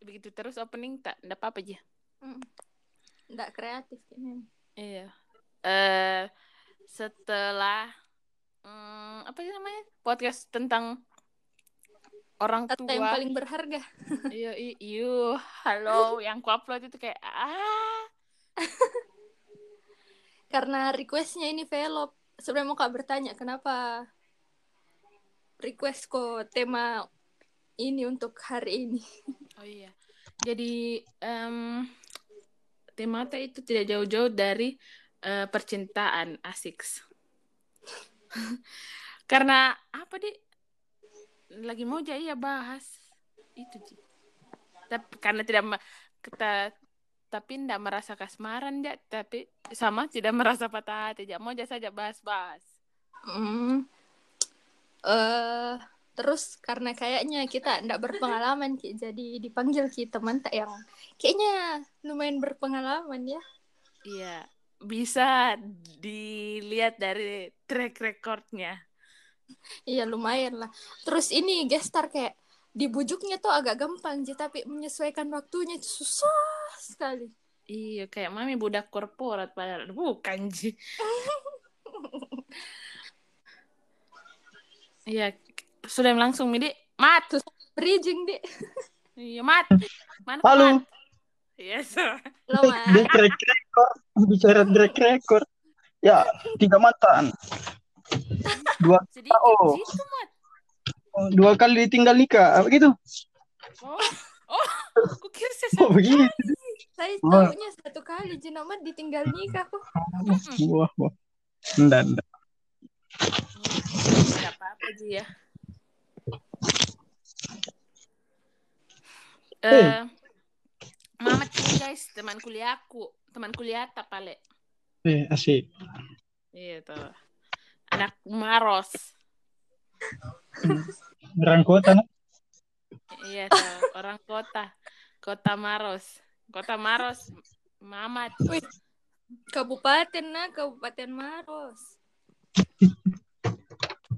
begitu terus opening tak ndak apa-apa aja. Mm. Nggak kreatif ini. Iya. Eh setelah mm, apa sih namanya? Podcast tentang orang Kata yang tua. paling berharga. Iya, iyo, halo, yang kuupload itu kayak ah. Karena requestnya ini velop. Sebenarnya mau kak bertanya kenapa request kok tema ini untuk hari ini. Oh iya. Jadi em temata itu tidak jauh-jauh dari eh, percintaan asik. Karena apa di lagi mau aja iya bahas itu Ji. Tapi karena tidak kita tapi tidak merasa kasmaran ya, tapi sama tidak merasa patah hati. Mau aja saja bahas-bahas. Hmm. Eh terus karena kayaknya kita ndak berpengalaman Ki, jadi dipanggil Ki teman tak yang kayaknya lumayan berpengalaman ya. Iya, bisa dilihat dari track recordnya. Iya lumayan lah. Terus ini gestar kayak dibujuknya tuh agak gampang sih, tapi menyesuaikan waktunya susah sekali. Iya, kayak mami budak korporat padahal bukan Ji. Iya, sudah langsung Midi. Mat. Bridging deh. Iya, Mat. Mana Halo. Mat? Iya, so. Lama. Drag record, bicara drag record. Ya, tiga mantan. Dua Sedikit Oh. situ, Mat. dua kali ditinggal nikah, apa gitu? Oh, oh, aku kira saya Oh, begitu. Saya Oh. tahunya satu kali Jinamat ditinggal nikah kok. Wah, wah. Enggak, enggak. Tidak apa-apa Ji ya. Eh, Mamat ini guys, teman kuliahku, teman kuliah tak pale. Eh, asik. Iya tuh. Anak Maros. Orang kota, nah. Iya tuh, orang kota. Kota Maros. Kota Maros. Mamat. Wih. Kabupaten nah, Kabupaten Maros.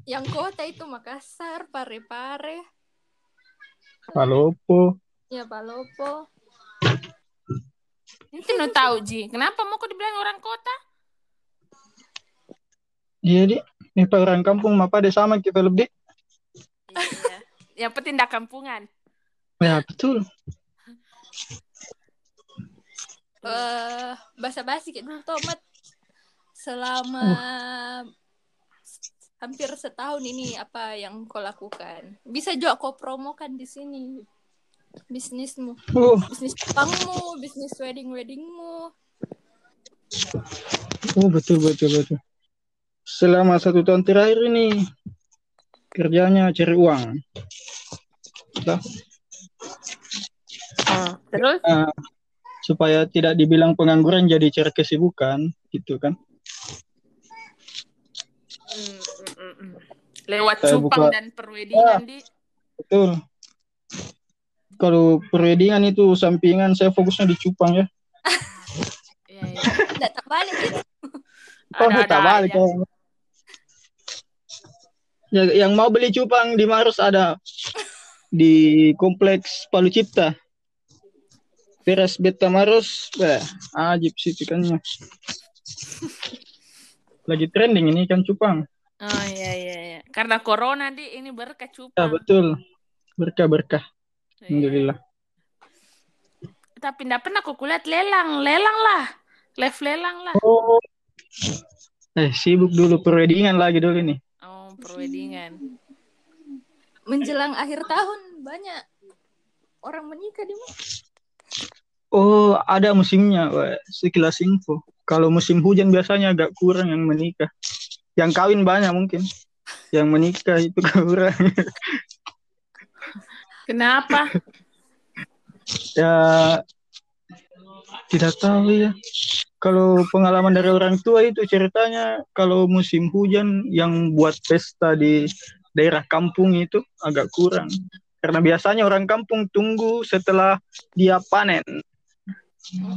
Yang kota itu Makassar, Parepare, Palopo. Ya Palopo. Itu no tahu Ji. Kenapa mau kok dibilang orang kota? Iya, di. Ini pak orang kampung, apa deh sama kita lebih. Iya. Yang penting dah kampungan. Ya, betul. eh basa-basi kayak dulu Tomat. Selama hampir setahun ini apa yang kau lakukan? Bisa juga kau promokan di sini bisnismu, Oh, bisnis Jepangmu, bisnis wedding weddingmu. oh betul, betul, betul. Selama satu tahun terakhir ini, kerjanya cari uang. Lah, Terus? eh, supaya tidak dibilang pengangguran jadi cari kesibukan, gitu kan. Mm, mm, mm, mm. Lewat Saya cupang buka- dan perwedingan di. Betul. Kalau perwedingan itu sampingan, saya fokusnya di cupang ya. Iya, iya. Tidak tak balik gitu. Oh, Ada-ada tak balik. ya. Ya, yang mau beli cupang di Maros ada di kompleks Palu Cipta. Teras Beta Maros, wah, ajib sih ikannya. Lagi trending ini ikan cupang. Oh iya iya iya. Karena corona di ini berkah Ya, cupang. betul. Berkah-berkah. Iya. Alhamdulillah. Tapi enggak pernah aku lihat lelang, lelang lah. Live lelang lah. Oh. Eh, sibuk dulu perwedingan lagi dulu nih. Oh, perwedingan. Menjelang akhir tahun banyak orang menikah di mana? Oh, ada musimnya. Wah, sekilas info. Kalau musim hujan biasanya agak kurang yang menikah. Yang kawin banyak mungkin. Yang menikah itu kurang. Kenapa? ya tidak tahu ya. Kalau pengalaman dari orang tua itu ceritanya kalau musim hujan yang buat pesta di daerah kampung itu agak kurang. Karena biasanya orang kampung tunggu setelah dia panen.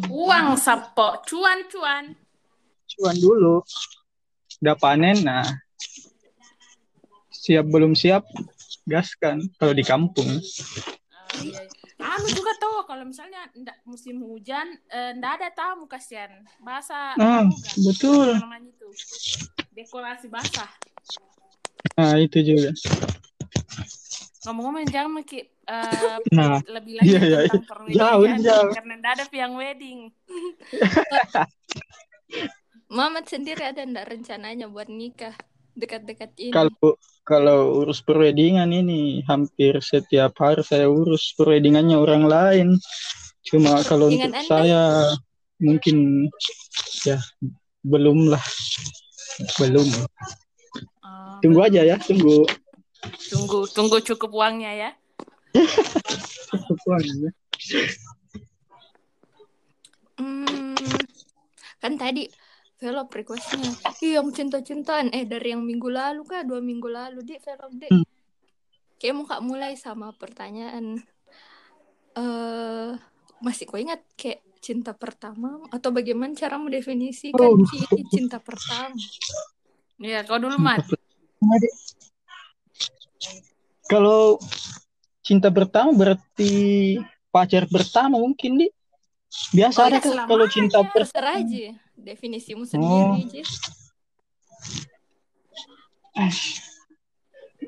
Uang sapo, cuan-cuan. Cuan dulu. Udah panen, nah siap belum siap gaskan kalau di kampung. Iya. anu juga tahu kalau misalnya ndak musim hujan eh, ndak ada tamu kasihan basah Ah, kan, betul. itu dekorasi basah Nah, itu juga. ngomong-ngomong jangan Maki, eh, Nah, lebih lagi Iya, iya, tentang iya. Jauh, jauh. karena ndak ada yang wedding Mamat sendiri ada ndak rencananya buat nikah dekat-dekat ini? kalau kalau urus perweddingan ini hampir setiap hari saya urus perweddingannya orang lain. Cuma kalau Dengan untuk Anda? saya mungkin ya belum lah. Belum. Oh, Tunggu aja ya, tunggu. tunggu tunggu cukup uangnya ya ya. Hmm, kan tadi Velop requestnya, iya yang cinta-cintaan. Eh dari yang minggu lalu kah? Dua minggu lalu di Velop deh. Hmm. Kayak mau kak mulai sama pertanyaan. eh masih kau ingat kayak cinta pertama atau bagaimana cara mendefinisikan Oh. Cinta pertama? Iya, kau dulu mat Kalau cinta pertama berarti pacar pertama mungkin di biasa Oh, ada ya, kalau cinta pertama Terserah aja definisimu sendiri aja.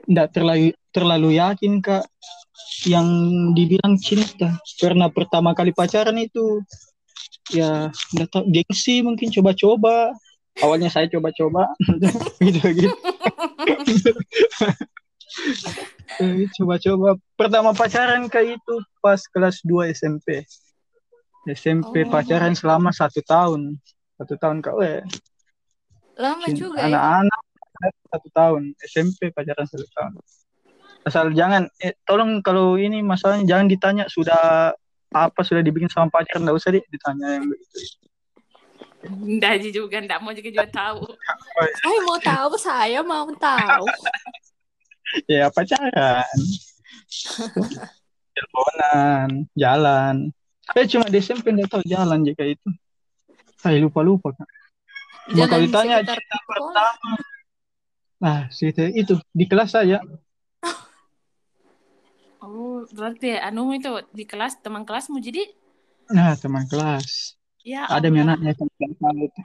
nggak terlalu terlalu yakin kak yang dibilang cinta. Karena pertama kali pacaran itu ya nggak tahu gengsi mungkin coba-coba. Awalnya saya coba-coba. Gitu gitu. Eh, coba-coba. Pertama pacaran kayak itu pas kelas 2 SMP SMP Oh. pacaran selama satu tahun satu tahun kak eh. Lama Cinta juga ya. anak-anak satu tahun. SMP pacaran satu tahun. Asal jangan eh, tolong kalau ini masalahnya jangan ditanya sudah apa sudah dibikin sama pacar nggak usah deh ditanya yang begitu. Aja juga ndak mau juga juga tahu. Saya mau tahu, saya mau tahu. ya pacaran. Teleponan jalan. Eh cuma di SMP nggak tahu jalan jika itu saya lupa lupa kak. Kalau Jalan ditanya sekolah. pertama nah situ itu di kelas saja oh berarti anu itu di kelas teman kelasmu jadi? Nah teman kelas. Ya ada minatnya kan tahu itu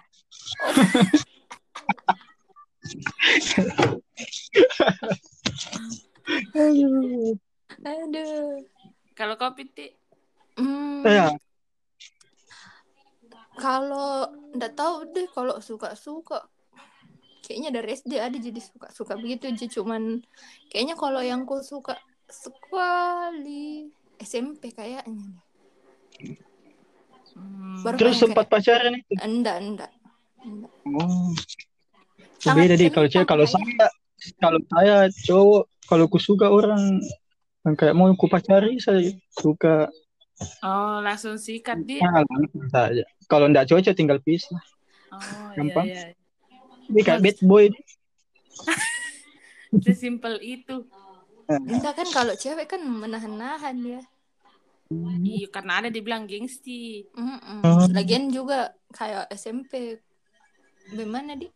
Aduh. Aduh. kalau kau piti Hmm, Ya, kalau ndak tahu deh kalau suka-suka. Kayaknya dari SD ada jadi suka-suka begitu aja cuman kayaknya kalau yang ku suka sekali SMP kayaknya. Hmm, Baru terus sempat pacaran itu. kayak, enggak, enggak. Enggak. Oh. Sangat Beda deh kalau cewek kalau saya kalau saya cowok kalau ku suka orang yang kayak mau ku pacari saya suka oh langsung sikat di nah, langsung saja. Kalau ndak cocok tinggal pisah. oh Gampang. iya iya Ini kayak bad boy. sesimpel itu Enggak kan kalau cewek kan menahan-nahan ya. iya karena ada dibilang gengsi Mm-mm. Oh. Lagian juga kayak SMP. Bagaimana di?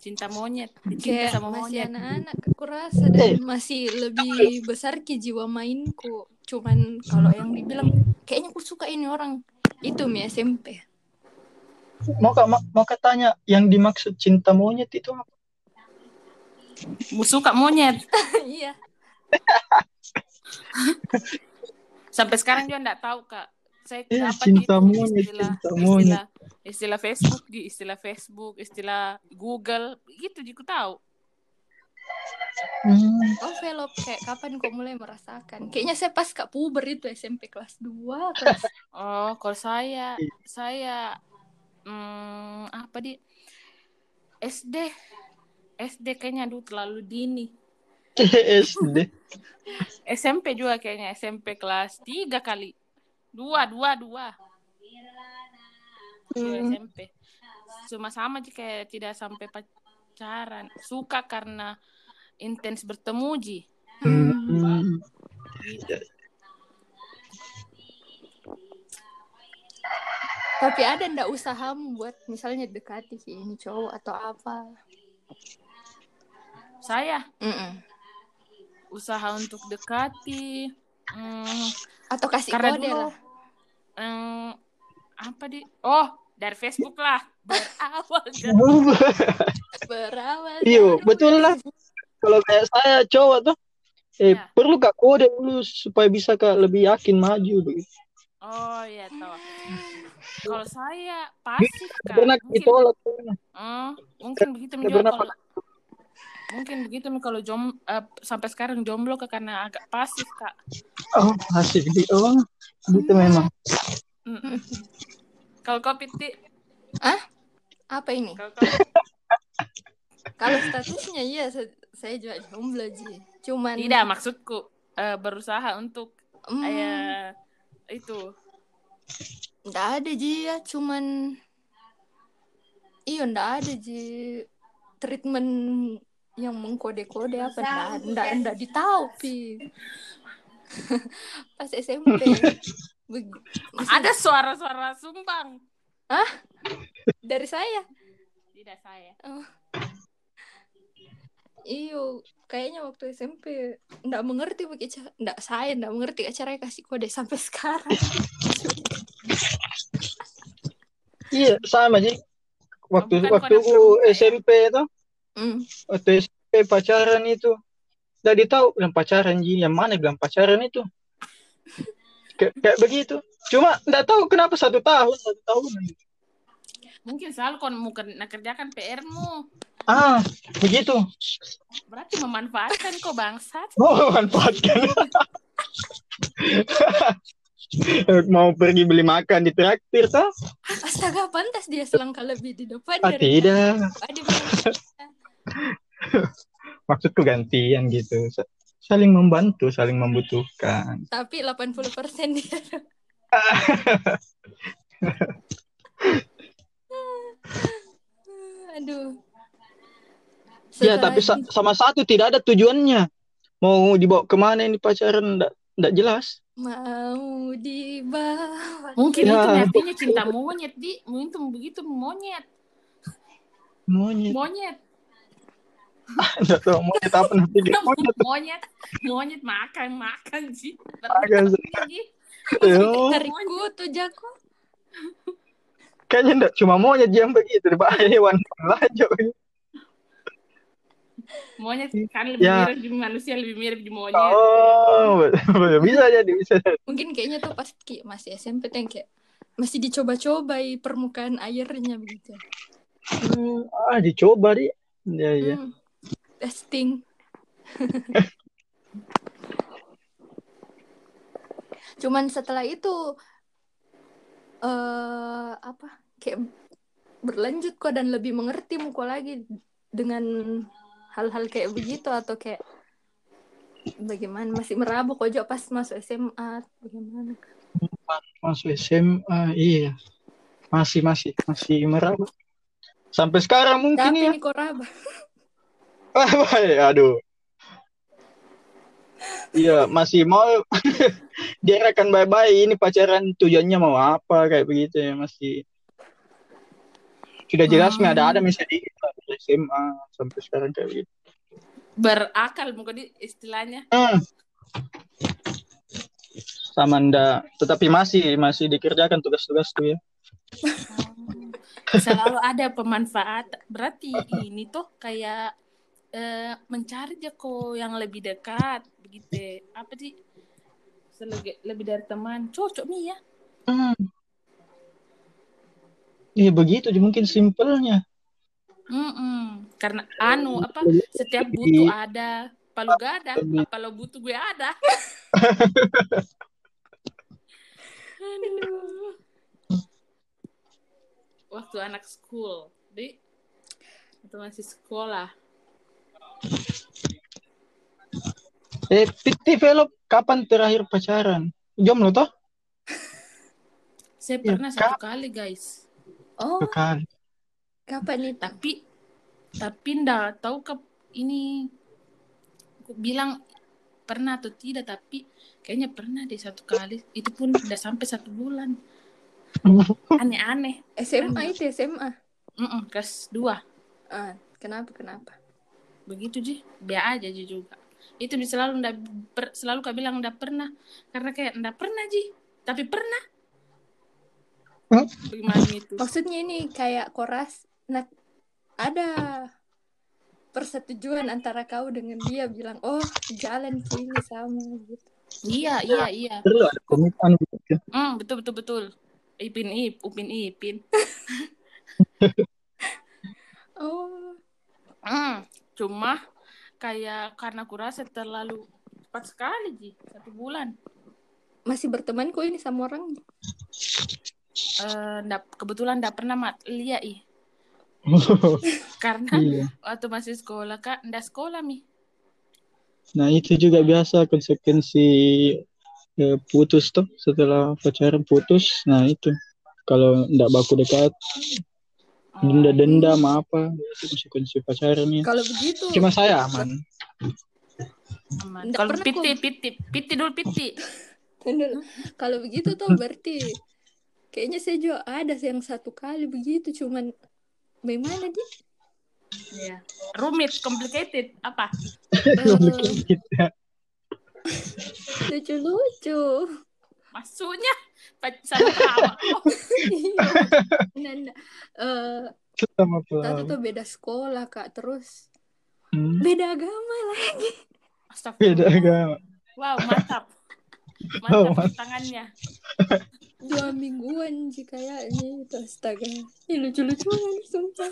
Cinta monyet cinta Kayak sama masih monyet anak-anak aku rasa dan masih lebih besar ke jiwa mainku. Cuman kalau yang dibilang kayaknya aku suka ini orang itu mi SMP. Mau kak mau, mau kak tanya yang dimaksud cinta monyet itu apa? suka monyet Iya. sampai sekarang dia nggak tahu kak saya Eh, dapat cinta itu monyet, istilah cinta monyet. istilah istilah Facebook di istilah Facebook istilah Google gitu jiku tahu Hmm. Oh velop kayak kapan kok mulai merasakan? Kayaknya saya pas kak puber itu SMP kelas 2 kelas oh kalau saya saya hmm, apa di SD SD kayaknya aduh terlalu dini SD. SMP juga kayaknya SMP kelas 3 kali dua dua Dua Hmm. SMP cuma sama sih kayak tidak sampai pacaran suka karena intens bertemu ji Hmm. Gitu. Tapi ada ndak usahamu buat misalnya dekati si ini cowok atau apa? saya Mm-mm. usaha untuk dekati Hmm, Atau kasih karena kode dulu lah. hmm, apa di oh dari Facebook lah berawal dari Berawal. Iya, dari betul lah. Kalau kayak saya cowok tuh, eh Ya. perlu kak kode dulu supaya bisa kak lebih yakin maju begitu. oh iya toh kalau saya pasif kak Pernah mungkin ditolak. Hmm, mungkin begitu menjawab pernah kalau mungkin begitu kalau jom eh, sampai sekarang jomblo kak karena agak pasif kak Oh, asik. Oh, gitu memang. Mm. kalau kau piti? Apa ini? kalau statusnya iya sa- saya juga jomblo Ji. Cuman tidak maksudku eh, berusaha untuk Hmm, eh, itu. Nggak ada Ji ya, cuman iya nggak ada Ji. Treatment yang mengkode-kode apa nggak nggak nggak ditahu pi. Pas SMP ada suara-suara sumbang dari saya tidak saya iyo kayaknya waktu SMP nggak mengerti pakai cara nggak saya nggak mengerti cara kasih kode sampai sekarang Iya, sama sih. Waktu Bukan waktu kode pramuka ya? SMP itu, Hmm. waktu SMP pacaran itu, udah tahu bilang pacaran ji, yang mana bilang pacaran itu. Kayak, kayak begitu. Cuma nggak tahu kenapa satu tahun, satu tahun. mungkin selalu kau mau kerjakan PR-mu Ah, begitu. berarti memanfaatkan kau bangsat Oh, manfaatkan. Mau pergi beli makan di traktir toh? astaga pantas dia selangkah lebih di depan Ah, dari tidak. Maksudku gantian gitu. Sa- Saling membantu, saling membutuhkan. tapi 80% dia aduh Ya, Setelah tapi sa- sama satu tidak ada tujuannya. Mau dibawa ke mana ini pacaran? Nggak jelas. mau dibawa mungkin Ya. itu artinya cinta monyet di mungkin begitu monyet Monyet. monyet Nggak tahu monyet apa nanti dia. Monyet. monyet monyet makan makan sih Makan. Ji. Oh, dari kutu jago kayaknya nggak cuma monyet yang begitu. Pak hewan lanjut. monyet kan lebih Ya. mirip di manusia lebih mirip di monyet Oh, bisa jadi, bisa jadi. mungkin kayaknya tuh pas ki- masih SMP tuh yang kayak masih dicoba-cobai permukaan airnya begitu Hmm, ah, dicoba di. Ya, ya. Hmm, testing cuman setelah itu eh apa kayak berlanjut kok dan lebih mengerti muka lagi dengan hal-hal kayak begitu atau kayak bagaimana masih merabu kok pas masuk SMA bagaimana Masuk SMA, iya. Masih, masih, masih meraba. Sampai sekarang mungkin tapi ya. ini kok? Aduh. Iya, masih mau dia akan bye-bye ini pacaran tujuannya mau apa kayak begitu ya masih sudah jelas Hmm. nggak ada ada misalnya di SMA sampai sekarang kayak begitu. berakal mungkin istilahnya Hmm. Sama ndak, tetapi masih masih dikerjakan tugas-tugas tuh ya. selalu ada pemanfaat berarti ini tuh kayak eh, mencari jeko yang lebih dekat begitu. Apa sih? Selegi- lebih dari teman. Cocok nih ya. Hmm. Iya begitu mungkin simpelnya. Mm-mm. karena anu apa setiap butuh ada. Palu gak ada apa lo butuh gue ada? Aduh. waktu anak school di waktu masih sekolah Eh, Piti Velop kapan terakhir pacaran? Jomblo toh? saya Ya, pernah satu kali guys. Oh. Bukan. kapan itu tapi tapi ndak tahu ke ini aku bilang pernah atau tidak tapi kayaknya pernah deh satu kali. Itu pun udah sampai satu bulan. Aneh-aneh. SMA itu SMA Mm-mm, kelas dua. Ah kenapa kenapa begitu sih biar aja Ji juga. Itu dia selalu ndak per- selalu kak bilang ndak pernah. Karena kayak ndak pernah ji. Tapi pernah. Hah? gimana itu? Maksudnya ini kayak koras nah ada persetujuan antara kau dengan dia bilang oh jalan kini sama gitu. iya iya iya. Perlu ada komitmen gitu. Hmm, betul betul betul. Ipin ip upin ipin Oh, Hmm, cuma kayak karena aku rasa terlalu cepat sekali ji satu bulan masih berteman kok ini sama orang. Eh, ndak kebetulan ndak pernah mat lihat ih karena iya. waktu masih sekolah kak ndak sekolah mi Nah itu juga biasa konsekuensi eh, putus tuh setelah pacaran putus. Nah itu kalau ndak baku dekat Oh, denda-denda sama apa konsekuensi pacarannya. Kalau begitu, Cuma saya aman. aman. Kalau piti piti piti dulu piti kalau begitu tuh berarti kayaknya saya juga ada yang satu kali begitu cuman bagaimana dia? Iya. rumit complicated apa Kita. lucu-lucu. maksudnya sama kawan oh, Iya. Sama pelawak. tuh beda sekolah kak, terus Hmm, beda agama lagi. astagfirullah. Beda agama. wow mantap Oh, mantap mantap. tangannya Dua mingguan sih kayaknya itu astaga. Ini lucu-lucuan sumpah.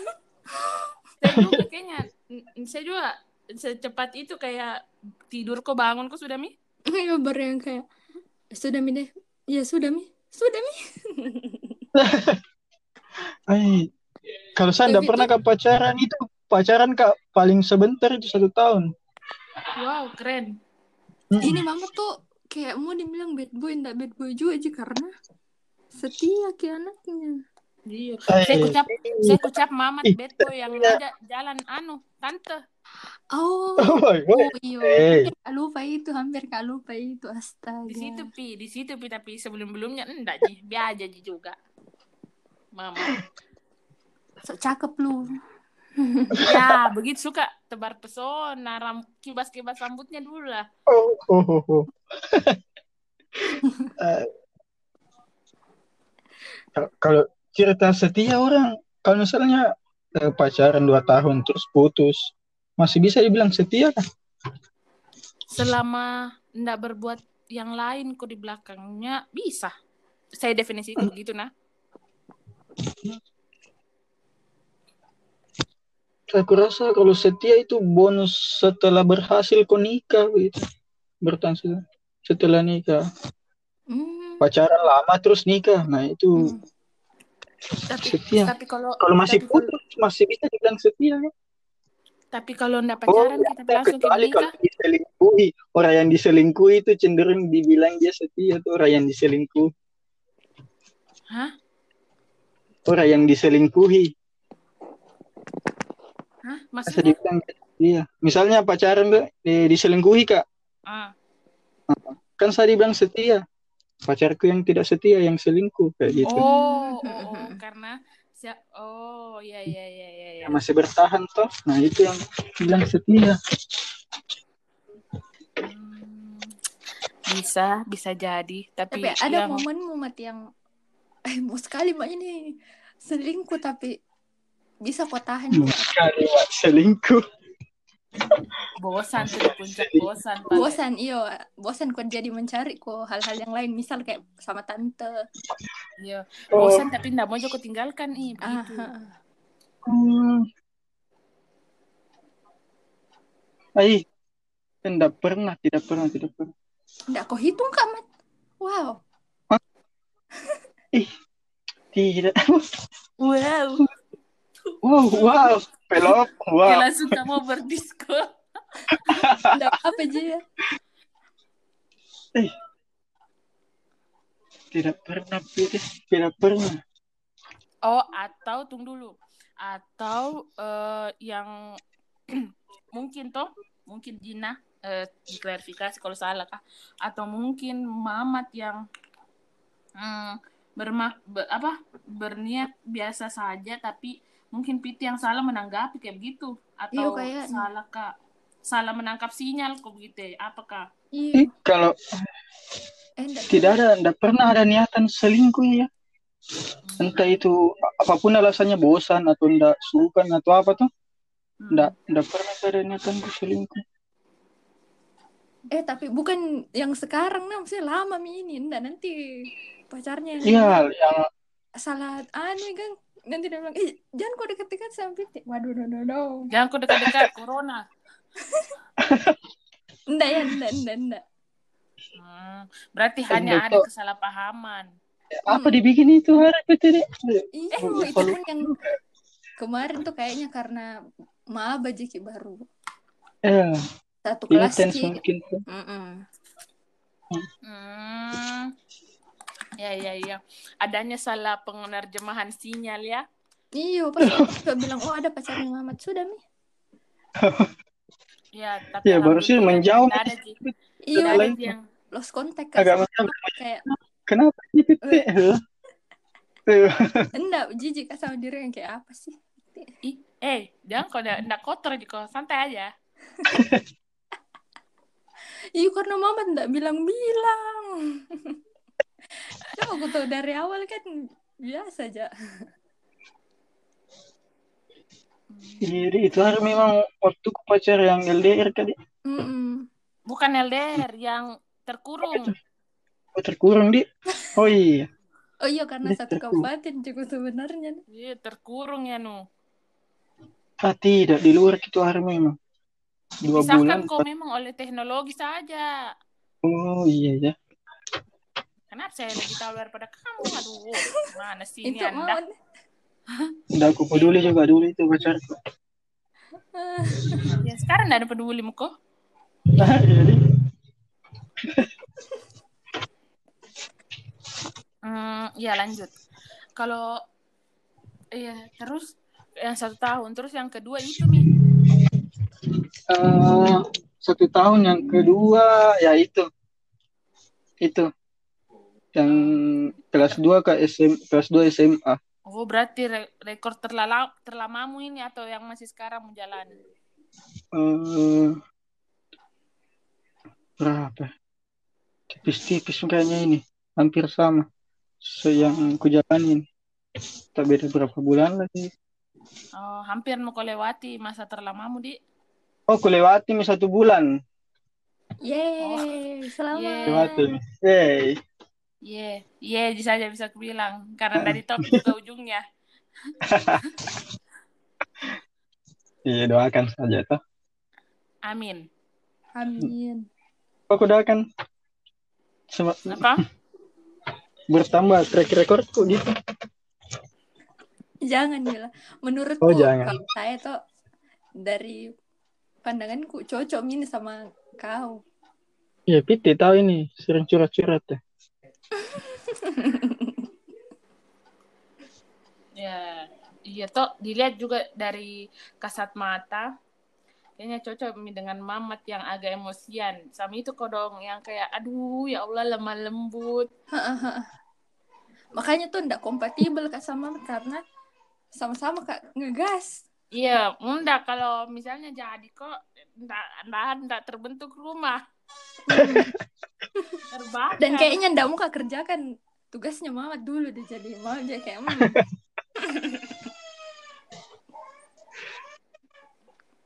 saya juga kayaknya mm, saya juga secepat itu kayak tidur kok bangun kok sudah mi baru yang kayak sudah mi deh. Ya sudah mi. Sudah mi. Ay, kalau saya Tapi pernah ke pacaran itu pacaran kak paling sebentar itu satu tahun. wow keren Mm-mm. Ini mama tuh kayak mau dibilang bad boy enggak bad boy juga aja karena setia ke anaknya. iya Ay, saya ucap saya ucap mamat Ih, beto yang ada jalan anu tante Oh, woy. oh iya. Hampir kak lupa itu, hampir kak lupa itu astaga. di situ pi di situ pi tapi sebelum belumnya enggak ji biar aja ji juga mama Sok cakep lu. ya begitu suka tebar pesona ram kibas kibas rambutnya dulu lah Oh, oh, oh, oh. Eh, kal- kalau cerita setia orang, kalau misalnya eh, pacaran dua tahun terus putus, masih bisa dibilang setia kan? selama enggak berbuat yang lain kok di belakangnya bisa saya definisi itu begitu nah Aku rasa kalau setia itu bonus setelah berhasil kau nikah gitu. Bertahan se- setelah nikah. Hmm. Pacaran lama terus nikah. Nah, itu Hmm. tapi Setia. tapi kalau kalau masih tapi kalau- putus masih bisa dibilang setia kan? Tapi kalau enggak Oh, pacaran ya, kita langsung ke kecuali nikah kalau diselingkuhi. Orang yang diselingkuhi itu cenderung dibilang dia setia tuh orang yang diselingkuhi. hah Orang yang diselingkuhi. hah maksudnya dibilang setia. Misalnya pacaran tuh, diselingkuhi kak. ah Kan saya dibilang setia. Pacarku yang tidak setia yang selingkuh kayak gitu. oh, oh, oh, karena oh ya ya ya ya ya masih bertahan toh. Nah, itu yang bilang setia. Hmm, bisa bisa jadi tapi, Tapi ada yang momen momen yang eh mau sekali mak ini selingkuh tapi bisa kok tahan juga. Sekali selingkuh. Bosan tuh di puncak bosan Pak. bosan iyo bosan kok jadi mencari kok hal-hal yang lain misal kayak sama tante iya Oh. bosan tapi enggak mau juga tinggalkan ih ah, begitu. Hmm. Ai, tidak pernah, tidak pernah, tidak pernah. nggak kau hitung kak mat wow Tidak. wow Wow, wow. Pelop, wow. langsung kamu berdisko nggak apa aja ya Tidak pernah, Pires. Tidak pernah. Oh, atau tunggu dulu. Atau eh, yang mungkin toh, mungkin Jina eh, diklarifikasi kalau salah kah? Atau mungkin Mamat yang hmm, bermak be- apa berniat biasa saja tapi mungkin Piti yang salah menanggapi kayak begitu atau Iya, kayaknya. salah kak salah menangkap sinyal kok begitu ya? Apakah? Iya. Kalau Eh, enggak tidak ada, tidak pernah ada niatan selingkuh ya. Entah itu apa pun alasannya bosan atau tidak suka atau apa tuh, Hmm. tidak tidak pernah ada niatan ku selingkuh. Eh tapi bukan yang sekarang nah, maksudnya lama mi ini, enggak nanti pacarnya Iya, yang salah anu kan nanti dia bilang, "Eh, jangan kok dekat-dekat sama Piti." Waduh, no no no. Jangan kok dekat-dekat corona. Enggak ya, enggak, enggak, enggak. Hmm, berarti Kan hanya ada betul. kesalahpahaman. apa dibikin itu hari itu deh? Iya, Oh, itu pun yang kemarin tuh kayaknya karena maaf aja Ki baru Ya, satu kelas intens Ki. mungkin tuh. Mm-mm. Hmm. Ya, ya, ya. Adanya salah penerjemahan sinyal ya. Iya, pas aku juga bilang, "Oh, ada pacarnya Mamat." Sudah, Mi. Ya, tapi Ya, baru sih menjauh. Ada, Ji. Iya, ada yang lost contact Agak kan. macam kayak kenapa sih Piti? Eh, enggak jijik kan sama diri yang kayak apa sih? Ih, eh, jangan kok enggak kotor juga, santai aja. Iya karena mama enggak bilang-bilang. Coba aku tahu dari awal kan biasa aja. Jadi itu hari memang waktu pacar yang LDR kali. Mm-mm. Bukan LDR yang terkurung. Oh, terkurang di. Oh iya. Oh iya karena satu kabupaten juga sebenarnya. Iya, terkurung ya, Nu. Ah tidak di luar itu hari memang. Dua bulan. Dipisahkan kok memang oleh teknologi saja. Oh iya ya. Kenapa saya lebih tahu daripada kamu? Aduh, mana sih ini Itu Anda? mau. Udah aku peduli juga dulu itu pacarku. Ya, sekarang enggak ada peduli. Nah, jadi Hmm, ya lanjut. Kalau iya terus yang satu tahun, terus yang kedua itu mi. eh, satu tahun yang kedua ya itu itu yang kelas 2 ke SM kelas 2 SMA Oh berarti re- rekor terlala terlamamu ini atau yang masih sekarang menjalani? eh berapa tipis-tipis kayaknya ini hampir sama so yang ku jalanin tak beda berapa bulan lagi Oh hampir mau kau lewati masa terlamamu di. oh ku lewati mi satu bulan Yeay, selamat. Yeay. lewati mi hey Ye, ye yeah, saja bisa aku bilang karena dari top juga ujungnya. iya doakan saja toh Amin. Amin. aku doakan Sem- Apa? bertambah track recordku gitu Jangan gila. Menurutku Oh, jangan. kalau saya tuh dari pandanganku cocok ini sama kau. Iya, Piti tahu ini sering curhat-curhat ya. Ya, iya toh dilihat juga dari kasat mata. Kayaknya cocok Mi dengan Mamat yang agak emosian. Sama itu kodong yang kayak aduh ya Allah lemah lembut. Makanya tuh ndak kompatibel kak sama karena sama-sama kak ngegas. Iya, enggak kalau misalnya jadi kok enggak enggak, enggak terbentuk rumah. Terbakar. Dan kayaknya ndak mau kak kerjakan tugasnya mama dulu deh jadi mau dia kayak hmm,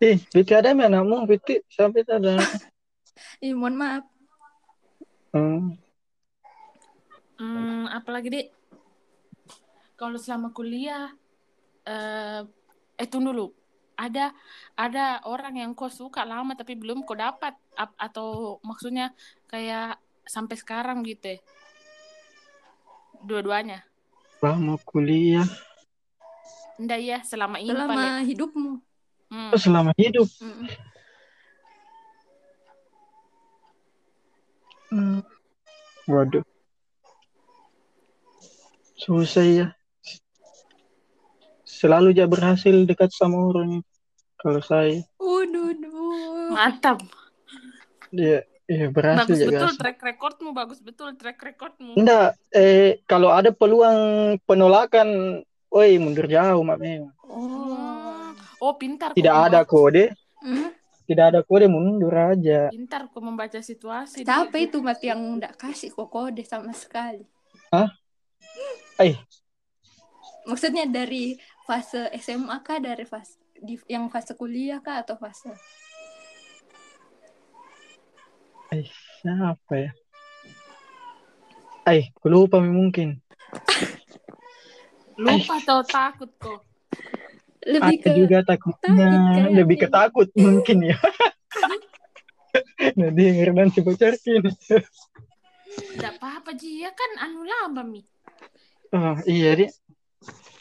Eh, Piti ada mi anakmu, Piti sampai ada. ih, mohon maaf. Hmm. Hmm, apalagi deh? Kalau selama kuliah, eh, eh tunggu dulu. Ada ada orang yang kau suka lama tapi belum kau dapat Ap- atau maksudnya kayak sampai sekarang gitu ya? Dua-duanya. Lama kuliah, Enggak ya, selama ini Selama hidupmu. Hmm. oh, selama hidup. Mm. Hmm. Waduh. Susah ya. Selalu aja berhasil dekat sama orang. Kalau saya, duh. Mantap. dia iya berhasil Bagus ya betul guys. track recordmu, bagus betul track recordmu. Enggak, eh kalau ada peluang penolakan, woi mundur jauh mak memang. Oh. Oh, pintar. kok, Tidak ada kode, Hmm? tidak ada kode mundur aja. Pintar kok membaca situasi. Siapa Di- itu mati yang nggak kasih kok kode sama sekali? Eh, Maksudnya dari fase SMA kah dari fase di, yang fase kuliah kah atau fase eh siapa ya? Eh, aku lupa mungkin. Lupa atau takut kok. lebih Ada ke juga takutnya, kayaknya. lebih ke takut mungkin ya. Nah, dia Herdan si bocorkin. Tidak apa-apa Ji, ya kan anu lama mi. Oh, iya, Di.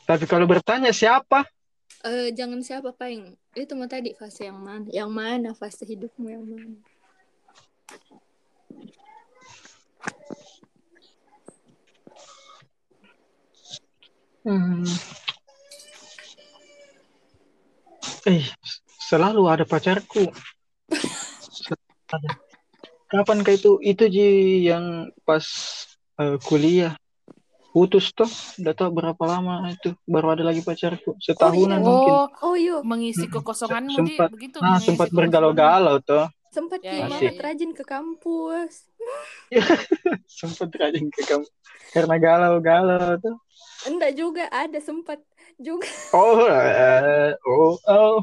Tapi kalau bertanya siapa? Eh, jangan siapa paling itu mau tadi fase yang mana? Yang mana fase hidupmu yang mana? Hmm. Eh, selalu ada pacarku. Kapan kah itu? Itu Ji yang pas eh, kuliah. Putus tuh, udah tau berapa lama itu. Baru ada lagi pacarku. Setahunan iya. mungkin. Oh iya, Mengisi Mm-mm. kekosonganmu Sempat- begitu. Nah, sempat bergalau-galau tuh. Sempat Ya, ya, banget ya. rajin ke kampus. Sempat rajin ke kamu. Karena galau-galau tuh. Enggak juga ada sempat juga. Oh, eh, oh, oh.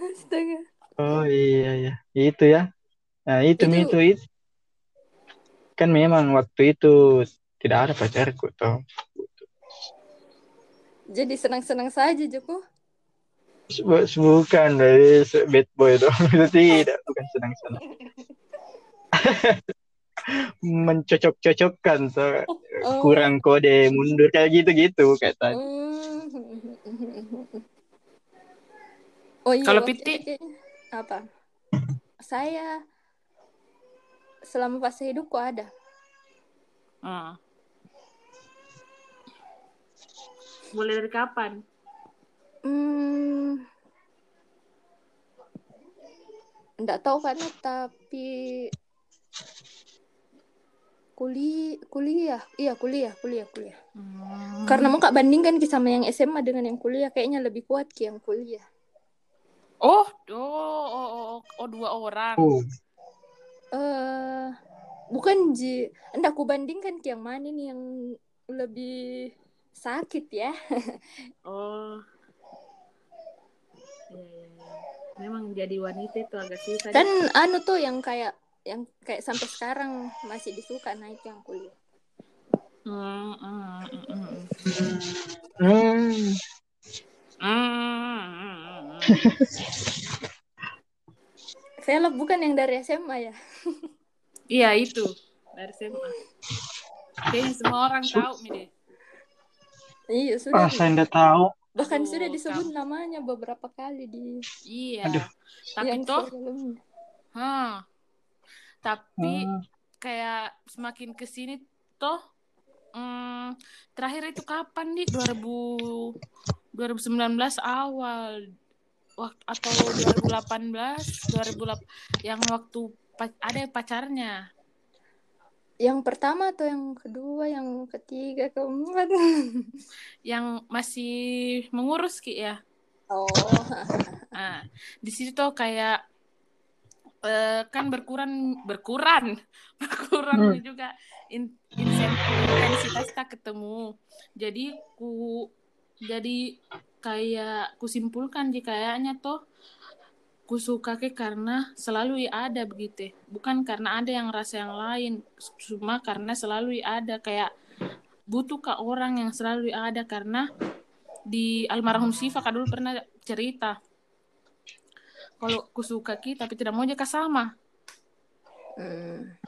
Astaga. Oh iya ya, itu ya. Nah itu Mi, Itu- itu, itu. Kan memang waktu itu tidak ada pacarku toh. Jadi senang-senang saja Joko. Bu- Bukan dari bad boy dong. Itu tidak, bukan senang-senang. Mencocok-cocokkan toh. Oh. Kurang kode mundur kayak gitu-gitu kayak tadi. Hmm. Oh iya. Kalau Piti? apa? Saya selama fase hidupku ada. Ah. Mulai dari kapan? Hmm. Enggak tahu karena tapi kuliah kuliah iya kuliah kuliah kuliah Hmm. karena mau kak bandingkan Ki sama yang SMA dengan yang kuliah kayaknya lebih kuat Ki yang kuliah Oh, oh, oh, oh, oh, dua orang. Oh, eh bukan Ji enggak aku bandingkan Ki yang mana nih yang lebih sakit ya Oh. Iya, iya, iya. Memang jadi wanita itu agak susah. kan anu tuh yang kayak yang kayak sampai sekarang masih disuka naik yang kuliah Hmm, hmm, hmm, hmm. hmm. Hmm, hmm, hmm. Velop bukan yang dari SMA ya Iya itu dari SMA. Kayaknya semua orang tahu deh. iya sudah Ah, saya tidak tahu. Bahkan Aduh, sudah disebut kamu. namanya beberapa kali di Iya. Aduh. Tapi yang toh, sebelumnya. hmm. Tapi Hmm. kayak semakin ke sini toh hmm, terakhir itu kapan nih 2000 2019 awal waktu atau 2018 2008 yang waktu ada pacarnya yang pertama atau yang kedua yang ketiga keempat yang masih mengurus ki ya oh Nah, di situ tuh kayak eh, kan berkurang berkurang berkurang Hmm. juga in, intensitas tak ketemu. Jadi ku jadi kayak kusimpulkan di kayaknya tuh ku suka ke karena selalu ada begitu. Bukan karena ada yang rasa yang lain, cuma karena selalu ada kayak butuh ke orang yang selalu ada. Karena di almarhum Siva kak dulu pernah cerita kalau ku suka ki tapi tidak mau jaka sama. Hmm.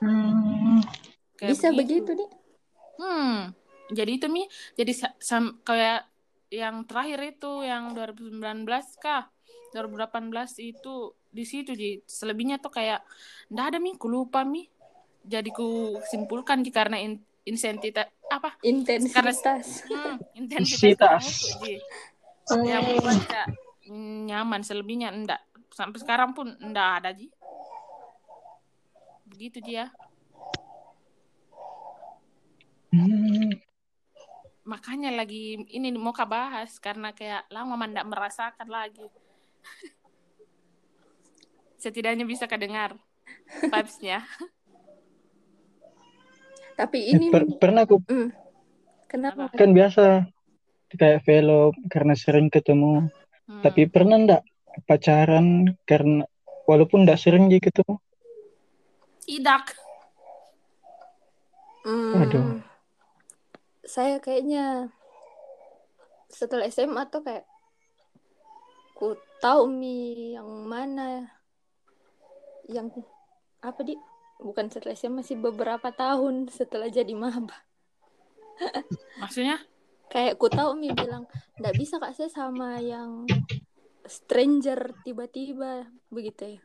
Kayak bisa begitu. nih hmm. Jadi itu mi jadi sa- sam- kayak yang terakhir itu yang 2019 kah 2018 itu di situ di selebihnya tuh kayak ndak ada mi. Ku lupa mi. Jadi ku simpulkan Ji, karena in, insentitas apa? Intensitas. Hmm, intensitas tuh, Ji. yang membuat nyaman. Selebihnya enggak sampai sekarang pun enggak ada ji. Begitu Ji ya. Hmm. makanya lagi ini mau kak bahas karena kayak lama mandak merasakan lagi. Setidaknya bisa kedengar vibes-nya. Tapi ini per- pernah aku Hmm. kenapa? kan biasa kayak vlog karena sering ketemu. Hmm. Tapi pernah ndak pacaran karena walaupun ndak sering dia ketemu? tidak. Hmm, Aduh. Saya kayaknya setelah SMA tuh kayak ku tahu mi yang mana yang apa di bukan setelah SMA masih beberapa tahun setelah jadi maba Maksudnya? kayak ku tahu mi bilang ndak bisa kak saya sama yang stranger tiba-tiba begitu ya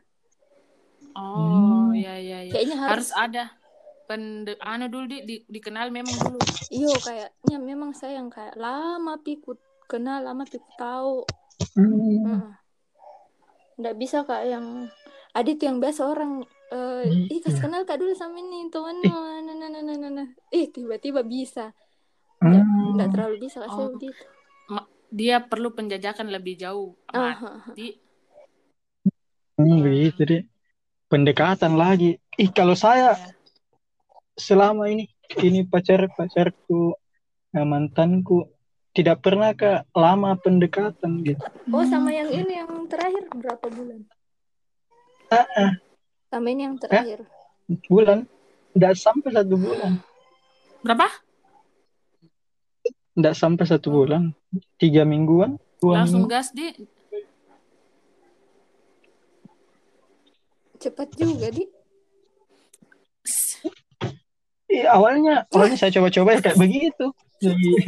Oh, Hmm. ya ya ya. kayaknya harus, Harus ada pende anu dulu di, di dikenal memang dulu. iyo kayaknya memang saya yang kayak lama pi ku kenal lama pi ku tahu Hmm. Heeh. Nggak bisa kak yang ada tuh yang biasa orang eh ih kasih kenal kak dulu sama ini temanmu nah nah nah nah nah nah ih tiba-tiba bisa Hmm. nggak terlalu bisa kak saya Oh. begitu Dia perlu penjajakan lebih jauh. Ah, Mati. ah, ah. Hmm, begitu deh. Pendekatan lagi. Ih, kalau saya Ya. selama ini ini pacar pacarku eh, mantanku tidak pernah ke lama pendekatan gitu. oh sama yang ini yang terakhir. Berapa bulan? Ah, ah, sama ini yang terakhir. Bulan? Tidak sampai satu bulan, Berapa? tidak sampai satu bulan, tiga mingguan, dua Langsung minggu. gas di. cepat juga di. Ih, awalnya awalnya saya coba-coba ya kayak begitu. Jadi,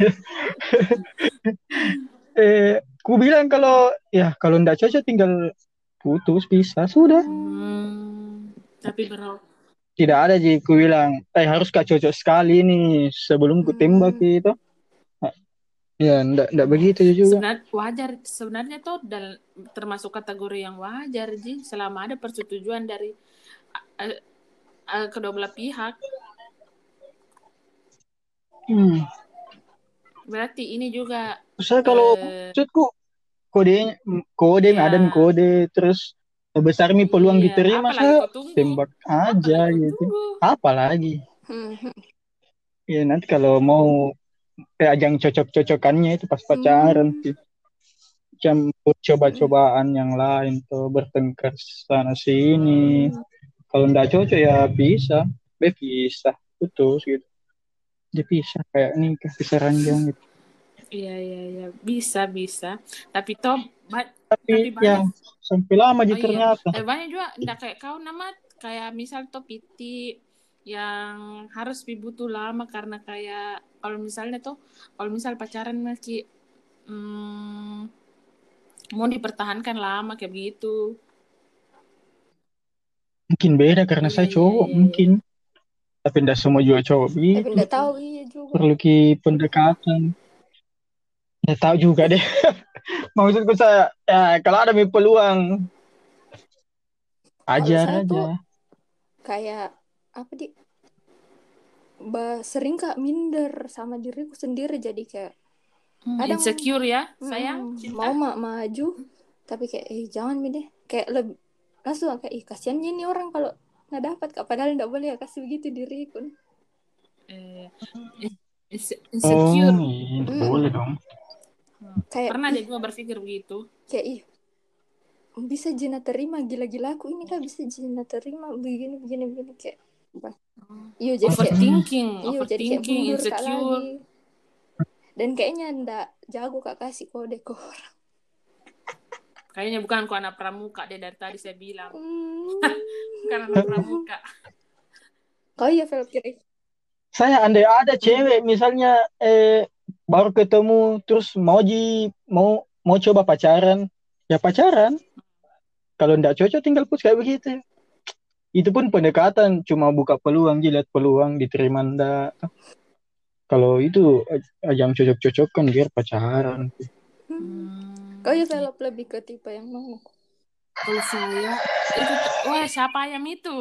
eh, ku bilang kalau ya kalau tidak cocok tinggal putus bisa sudah. Hmm, tapi bro, Tidak ada sih ku bilang, eh harus gak cocok sekali nih sebelum ku tembak gitu. Ya, ndak ndak begitu juga. sebenarnya wajar sebenarnya tuh dal termasuk kategori yang wajar ji selama ada persetujuan dari eh, eh, kedua belah pihak. Hmm. Berarti ini juga Saya kalau eh, maksudku kode kode Iya. ada kode terus besar nih peluang iya, diterima saya tembak aja Apalagi gitu. Apalagi Hmm, hmm. ya nanti kalau mau kayak ajang cocok-cocokannya itu pas pacaran Hmm. sih. Campur coba-cobaan yang lain tuh bertengkar sana sini. Hmm. Kalau nggak cocok ya bisa, be bisa putus gitu. Dia bisa kayak nikah bisa ranjang gitu. Iya iya iya bisa bisa. Tapi toh ba- Tapi, Tapi ya sampai lama Oh aja iya. ternyata. eh, banyak juga ndak kayak kau nama kayak misal toh piti yang harus butuh lama karena kayak kalau misalnya tuh kalau misal pacaran masih hmm, mau dipertahankan lama kayak begitu. Mungkin beda karena Iya, saya iya, cowok iya, iya. mungkin. Tapi tidak semua juga cowok tapi nggak tahu iya juga Perlu ki pendekatan. Ya tahu juga deh. Maksudku saya ya kalau ada mi peluang ajar aja. tuh- kayak apa di ba, sering kak minder sama diriku sendiri jadi kayak Hmm, Kadang- insecure ya, sayang. Cinta. mau ma maju tapi kayak eh jangan mi deh kayak lebih langsung kayak ih kasihan ini orang kalau nggak dapat kak padahal nggak boleh ya kasih begitu diriku Eh, ins- Oh, insecure. iya, Hmm. boleh dong. kayak Pernah dia juga berpikir begitu. kayak ih bisa Jina terima gila-gila aku ini kan bisa Jina terima begini begini begini kayak iya jadi kayak Overthinking, iya jadi kayak overthinking, mundur kak insecure. lagi dan kayaknya ndak jago kak kasih kode ke orang Kayaknya bukan ku anak pramuka deh dari tadi saya bilang. hmm. Bukan anak pramuka. kau ya Fel kira Saya andai ada cewek misalnya eh baru ketemu terus mau ji mau mau coba pacaran ya pacaran. Kalau ndak cocok tinggal putus kayak begitu. Itu pun pendekatan cuma buka peluang ji lihat peluang diterima ndak. Kalau itu eh, yang cocok-cocokkan biar pacaran. Hmm. Kau ya Fel lebih ke tipe yang mana Kalau saya itu wah siapa ayam itu?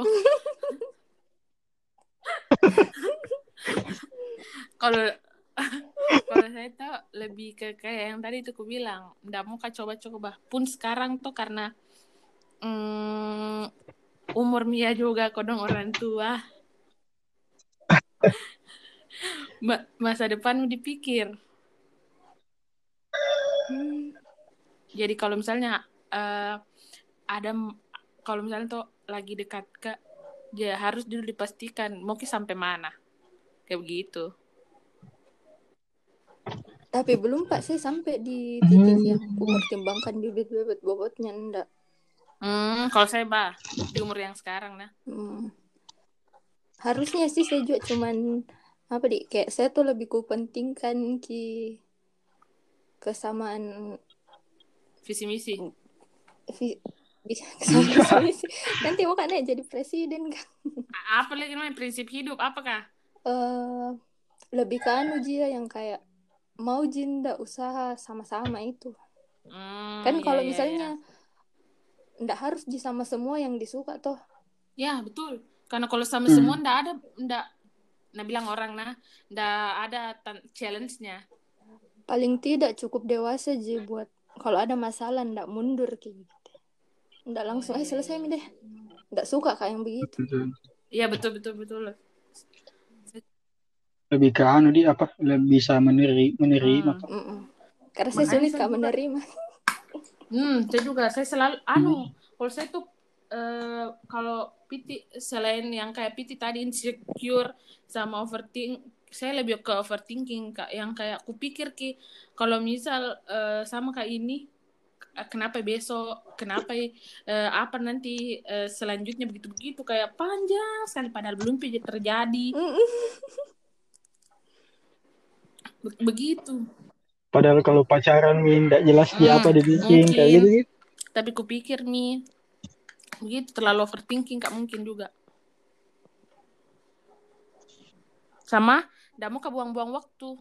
kalau kalau saya tuh lebih ke kayak yang tadi tuh aku bilang nggak mau kak coba-coba pun sekarang tuh karena mm, umur Mia juga kodong orang tua Ma- masa depan dipikir Hmm. Jadi kalau misalnya eh, ada kalau misalnya tuh lagi dekat ke dia harus dulu dipastikan mau ke sampai mana. Kayak begitu. Tapi belum Pak. Saya sampai di titik yang aku pertimbangkan bibit-bibit bobotnya enggak. hmm, kalau saya bah di umur yang sekarang nah. Hmm. Harusnya sih saya juga cuman apa di kayak saya tuh lebih kupentingkan ki kesamaan visi misi vi- bisa kesamaan visi. nanti mau kan jadi presiden kan apa lagi namanya? Prinsip hidup apakah eh lebih ke anu ya, yang kayak mau jinda usaha sama-sama itu. Hmm, kan iya, kalau iya, misalnya ndak harus di sama semua yang disuka toh. Iya. ya betul. Karena kalau sama Hmm. semua ndak ada ndak nah bilang orang nah ndak ada challenge-nya. Paling tidak cukup dewasa Ji buat kalau ada masalah ndak mundur kayak gitu. Ndak langsung eh selesai mi deh. Ndak suka kayak yang begitu. Iya betul betul betul. Lebih ke anu di apa lebih bisa meneri, menerima Hmm. Mm-mm. karena saya sulit kak menerima. Hmm, saya juga saya selalu anu kalau saya tuh eh, kalau Piti selain yang kayak Piti tadi insecure sama overthink saya lebih ke overthinking kak. Yang kayak aku pikir ki kalau misal eh, sama kayak ini eh, kenapa besok kenapa eh, apa nanti eh, selanjutnya begitu begitu kayak panjang sekali padahal belum terjadi. Be- begitu. Padahal kalau pacaran min tidak jelas dia Hmm, apa dibikin kayak gitu gitu tapi kupikir nih begitu terlalu overthinking kak mungkin juga. Sama tidak mau kebuang-buang waktu.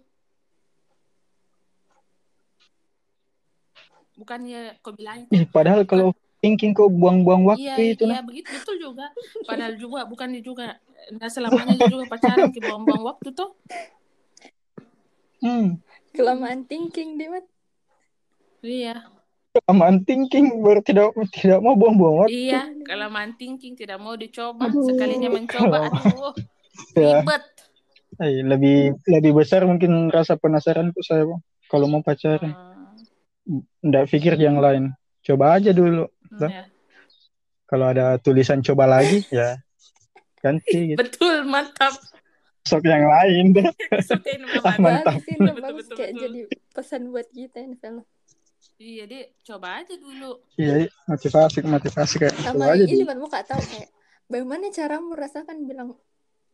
Bukannya kau bilang Ih, padahal kalau thinking kok buang-buang waktu iya itu iya nah. begitu betul juga. Padahal juga bukannya juga. Nggak selamanya juga pacaran ke buang-buang waktu tuh hmm. kelamaan thinking dia Mat. iya. Aman thinking baru tidak tidak mau buang-buang waktu. Iya kelamaan thinking tidak mau dicoba. Aduh, sekalinya mencoba aduh. Ya. ribet Eh, lebih lebih besar mungkin rasa penasaranku saya Bang. kalau mau pacaran Hmm, ndak pikir yang lain coba aja dulu Dah. ya. kalau ada tulisan coba lagi ya ganti gitu betul mantap sok yang lain deh Ah, mantap. ini Betul, bagus betul, kayak betul. jadi pesan buat kita ini film Iya, deh, coba aja dulu. iya motivasi motivasi kayak coba sama aja ini dulu man mau kak tahu kayak bagaimana cara merasakan bilang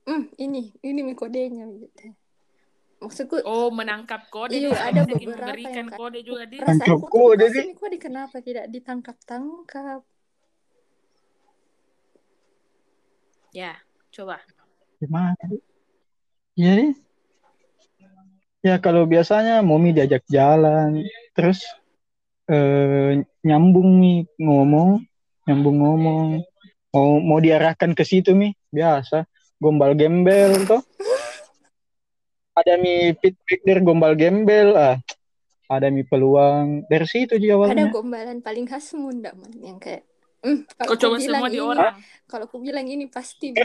hmm ini ini mi kodenya gitu maksudku Oh, menangkap kode. Iya, ada beberapa memberikan yang kode juga dia. Tangkap kode, masih Dik. mi kode kenapa tidak ditangkap tangkap Ya, coba. gimana Iya nih. Ya kalau biasanya Momi diajak jalan, terus eh, nyambung nih ngomong, nyambung ngomong, mau mau diarahkan ke situ nih, biasa gombal gembel toh. Ada mi feedback dari gombal gembel, ah ada mi peluang dari situ ada awalnya. gombalan paling khas munda man yang kayak hmm, Kau coba semua di ini orang. kalau aku bilang ini pasti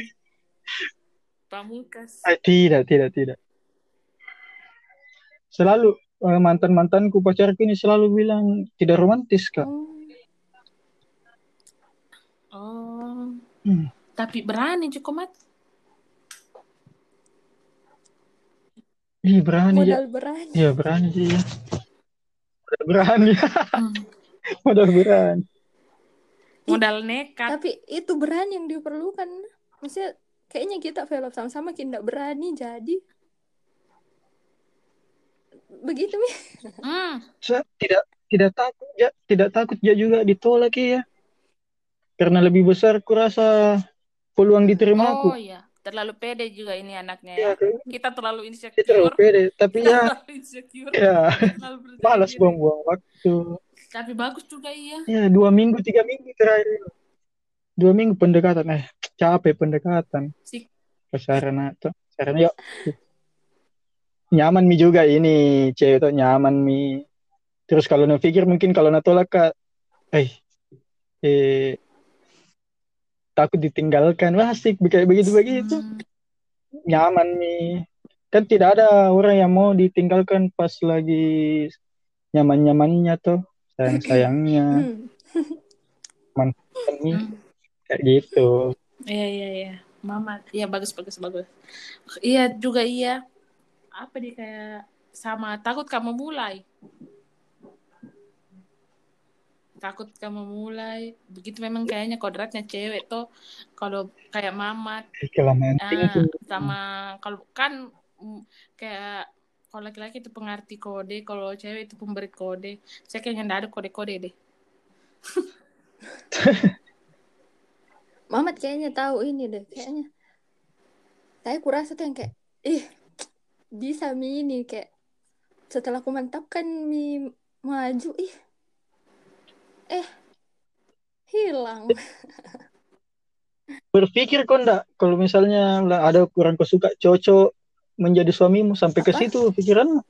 Pamungkas. Eh, tidak, tidak, tidak. Selalu eh, mantan-mantanku pacarku ini selalu bilang tidak romantis kak. oh, Oh. Hmm. Tapi berani cukup mat. Ih berani ya. modal berani Iya berani sih ya. Modal berani, Hmm. modal berani. Modal nekat. tapi itu berani yang diperlukan maksudnya kayaknya kita film sama-sama kita berani jadi begitu mi Hmm. Saya tidak tidak takut ya, tidak takut ya juga ditolak ya. Karena lebih besar kurasa peluang diterima aku. Oh iya, terlalu pede juga ini anaknya Ya, ya. Kita terlalu insecure. pede. Tapi ya, Terlalu insecure. ya Terlalu malas diri. buang-buang waktu. Tapi bagus juga iya. Ya dua minggu tiga minggu terakhir. Dua minggu pendekatan, eh capek pendekatan. Si Pasaran atau pasaran yuk. nyaman mi juga ini cewek tuh nyaman mi terus kalau na pikir mungkin kalau na tolak kak eh eh takut ditinggalkan wah asik kayak begitu begitu nyaman mi kan tidak ada orang yang mau ditinggalkan pas lagi nyaman nyamannya tuh sayang sayangnya Hmm. kayak gitu Iya iya iya. Mama, iya bagus bagus bagus. Iya juga iya. Apa dia kayak sama takut kamu mulai. Takut kamu mulai. Begitu memang kayaknya kodratnya cewek tuh kalau kayak mamat ah, sama kalau kan mm, kayak kalau laki-laki itu pengerti kode, kalau cewek itu pemberi kode. Saya kayaknya nggak ada kode-kode deh. Mamat kayaknya tahu ini deh kayaknya saya kurasa tuh yang kayak ih bisa mi ini kayak setelah aku mantapkan mi maju ih eh hilang berpikir kok enggak kalau misalnya ada kurang kesuka cocok menjadi suamimu sampai ke situ pikiran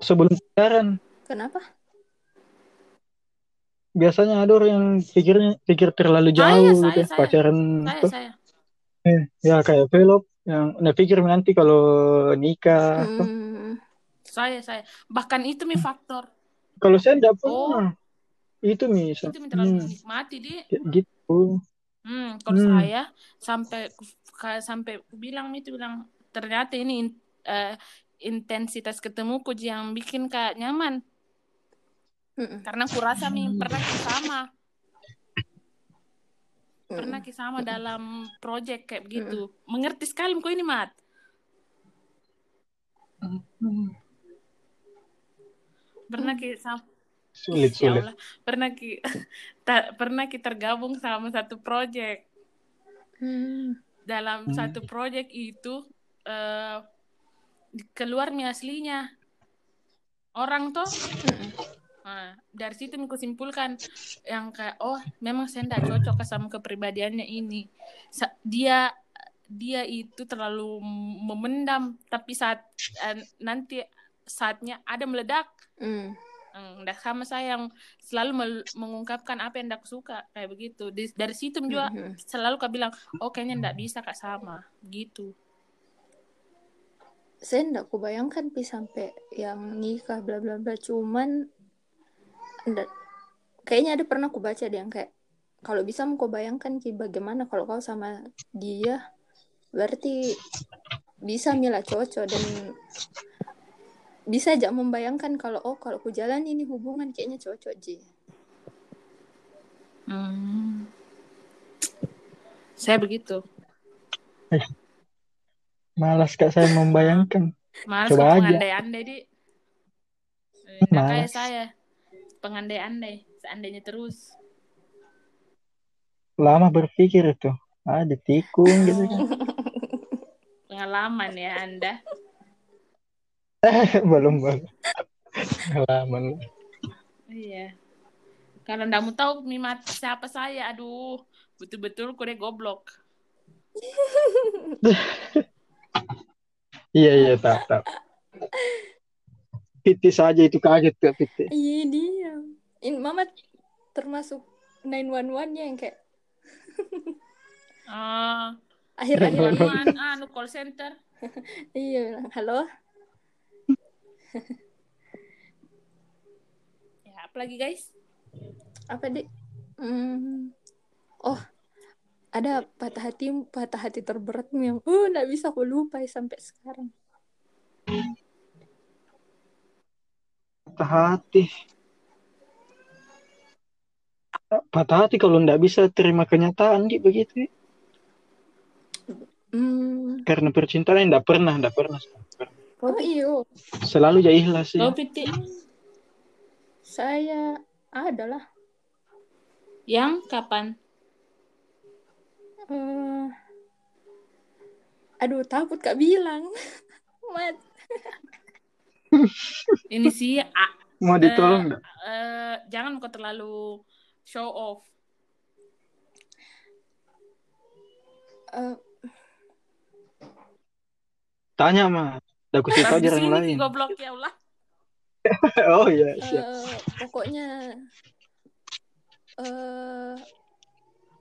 sebelum pacaran kenapa biasanya ada orang yang pikirnya pikir terlalu jauh saya, gitu saya. pacaran Saya tuh. saya. Eh, ya kayak velop yang nah pikir nanti kalau nikah tuh. Hmm. Saya saya. Bahkan itu mi faktor. kalau saya enggak Oh. Itu nih Itu terlalu hmm, menikmati dia. kayak gitu. Hmm, kalau Hmm. saya sampai kayak sampai aku bilang itu bilang ternyata ini in- eh, intensitas ketemuku yang bikin kayak nyaman. Mm-mm. karena kurasa mi pernah sama. Pernah sama dalam project kayak begitu mengerti sekali kok ini mat. Pernah ki sulit ya sulit Allah pernah ki ta- pernah kita tergabung sama satu project Hmm. dalam Hmm. satu project itu eh keluar mi aslinya orang tuh Mm-mm. Nah, dari situ aku simpulkan yang kayak oh memang saya tidak cocok sama kepribadiannya ini Sa- dia dia itu terlalu memendam tapi saat eh, nanti saatnya ada meledak Mm. Dan sama saya yang selalu mengungkapkan apa yang aku suka kayak begitu. Di- dari situ juga Mhm. selalu kak bilang oh kayaknya ndak bisa kak sama gitu. Saya ndak kubayangkan pi sampai yang nikah bla bla bla. Cuman ndak kayaknya ada pernah aku baca deh yang kayak kalau bisa mau kau bayangkan ki bagaimana kalau kau sama dia berarti bisa mila cocok dan bisa aja membayangkan kalau oh kalau aku jalan ini hubungan kayaknya cocok ji Hmm. saya begitu malas kak saya membayangkan Malas Coba aja. pengandai-andai di. Eh, kayak saya. Pengandai-andai. Seandainya terus. lama berpikir itu ada tikung gitu kan Pengalaman ya Anda. belum belum. Pengalaman. Iya. Kalau mau tahu mimat siapa saya, aduh, betul-betul kode goblok. iya iya tak tak Piti saja itu kaget kak Piti iya dia. In mama termasuk 911 nya yang kayak Ah, akhir-akhir ini an, anu call center. iya bilang halo Ya, apalagi guys? apa dek Hmm. oh ada patah hati patah hati terberatmu yang oh nggak bisa aku lupa sampai sekarang patah hati patah hati kalau ndak bisa terima kenyataan gitu begitu hmm. karena percintaan ndak pernah ndak pernah oh iyo selalu ya ikhlas sih. Piti saya adalah. Yang kapan? eh aduh takut kak bilang. Mat. Ini sih ah, mau ditolong eh, jangan kau terlalu show off. Eh, tanya mah Aku tahu Baru di aja yang lain. goblok ya Allah. oh iya, siap. Eh, pokoknya eh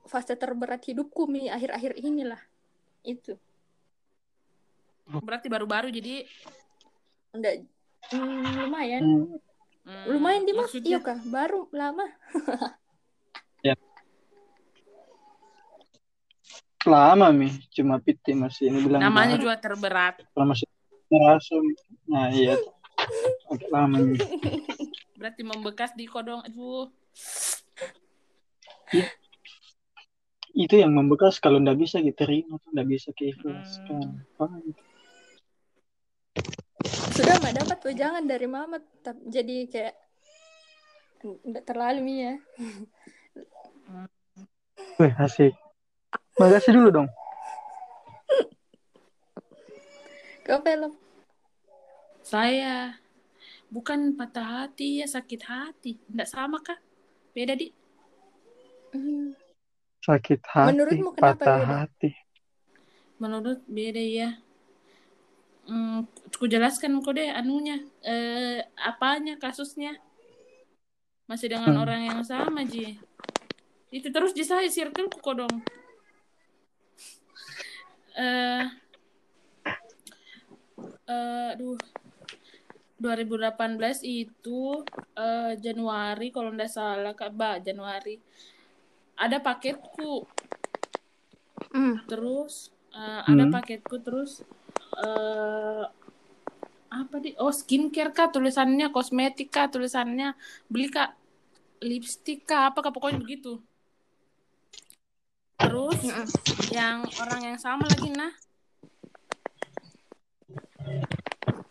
fase terberat hidupku mi akhir-akhir inilah. Itu. Berarti baru-baru jadi. Enggak hmm, lumayan. Hmm. hmm, lumayan Dimas maksudnya? iya kah? Baru lama. Lama mi, cuma piti masih ini bilang namanya juga terberat. Masih Mi. Nah iya, agak lama. Berarti membekas di kodong. Aduh. Itu yang membekas kalau ndak bisa kita terima, ndak bisa keikhlaskan. Apa gitu. sudah mah dapat wejangan dari mama tapi jadi kayak enggak terlalu mi ya Wih, asik. Makasih dulu dong. kau film Saya bukan patah hati ya sakit hati. Enggak sama kah? Beda di. Hmm, Sakit hati, Menurutmu kenapa patah beda? hati. Menurut beda ya. Hmm, ku jelaskan kok deh anunya. Eh, apanya kasusnya? Masih dengan Hmm. orang yang sama, Ji. Itu terus di saya circle ku kok dong. Eh eh aduh 2018 itu eh, Januari kalau nggak salah Kak Ba Januari ada paketku hmm. terus eh, ada Hmm. paketku terus eh apa di oh skincare kak tulisannya kosmetik kak tulisannya beli kak lipstick kak apa kak pokoknya begitu terus Mm-mm. yang orang yang sama lagi nah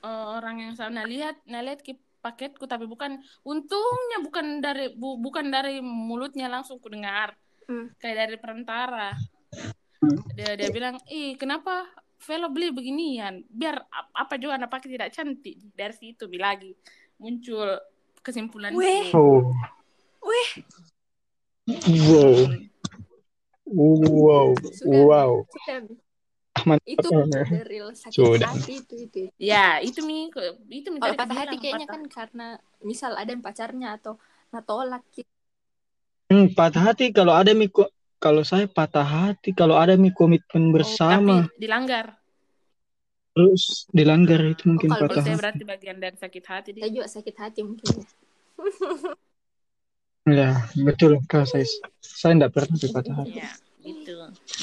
Eh, orang yang sama nah lihat nah lihat ki paketku tapi bukan untungnya bukan dari bu- bukan dari mulutnya langsung ku dengar Hmm. kayak dari perantara Hmm. dia dia bilang ih kenapa Velo beli beginian biar ap- apa juga anak pakai tidak cantik dari situ bi lagi muncul kesimpulan Weh. Oh. Weh. Wow. Wow. Sudah. Wow. Mi. Mantap. itu real sakit Sudah. hati itu itu ya itu mi itu mi kalau tadi patah hati kayaknya patah- kan karena misal ada yang pacarnya atau natolak gitu. Hmm, patah hati kalau ada miko kalau saya patah hati kalau ada mi komitmen Oh, bersama tapi dilanggar terus dilanggar itu mungkin Oh, kalau kalau patah saya hati. berarti bagian dari sakit hati saya dia juga sakit hati mungkin ya betul Kak saya. Saya enggak pernah tuh patah hati. ya gitu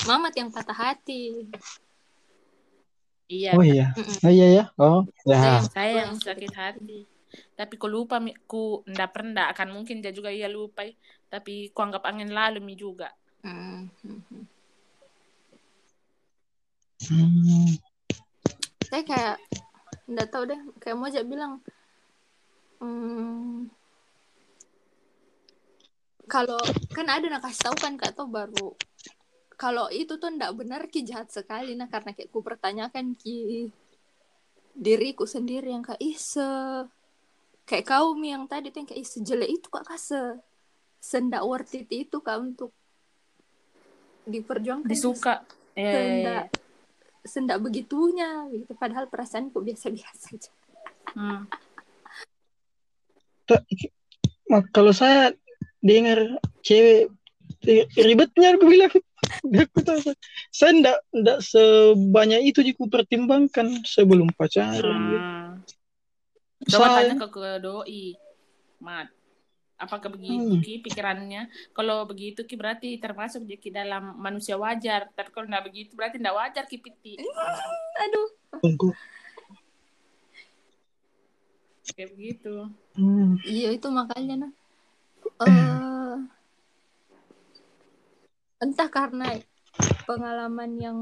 Mamat yang patah hati iya Oh iya. Mm-mm. Oh iya ya. Oh, Saya ya. yang- saya yang sakit hati tapi ku lupa mi ku ndak pernah akan mungkin dia juga ia lupa tapi ku anggap angin lalu mi juga Hmm, hmm, saya kayak nggak tahu deh kayak Moja bilang hmm, kalau kan ada nak kasih tahu kan kak tuh baru kalau itu tuh ndak benar ki jahat sekali. Nah karena kayak ku pertanyakan ki diriku sendiri yang kayak ih se kayak kau mi yang tadi tuh yang kayak ih sejelek itu kak kase sendak worth it itu kak untuk diperjuangkan. Disuka. Ya, ya, ya, ya. sendak sendak begitunya gitu. Padahal perasaanku biasa-biasa aja. Hmm. Mak, kalau saya dengar cewek ri- ribetnya aku bilang aku tahu saya enggak enggak sebanyak itu yang ku pertimbangkan sebelum pacaran. Hmm. Coba Saya tanya ke, ke doi, Mat. Apakah begitu Hmm. Ki pikirannya? Kalau begitu Ki berarti termasuk dia Ki dalam manusia wajar. Tapi kalau begitu berarti nggak wajar Ki Piti. aduh tunggu. Kayak begitu. Hmm. iya itu makanya nah Eh, entah karena pengalaman yang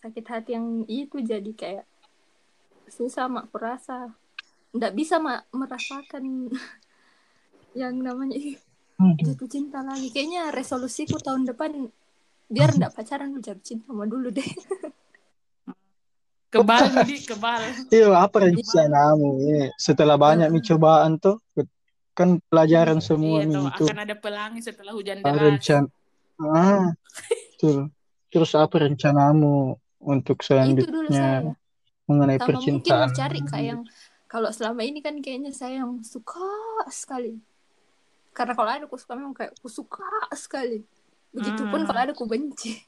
sakit hati yang itu jadi kayak susah mak kurasa ndak bisa mak merasakan yang namanya Hmm. jatuh cinta lagi kayaknya resolusiku tahun depan biar ndak pacaran jatuh cinta sama dulu deh Kebal jadi kebal. Iya, apa rencanamu ini? Setelah banyak nih cobaan tuh, kan pelajaran semua iya nih toh itu. akan ada pelangi setelah hujan deras. Rencan ah, betul. Terus apa rencanamu untuk selanjutnya? mengenai sama mungkin mau percintaan. cari kayak yang kalau selama ini kan kayaknya saya yang suka sekali karena kalau ada aku suka memang kayak aku suka sekali begitupun Hmm. kalau ada aku benci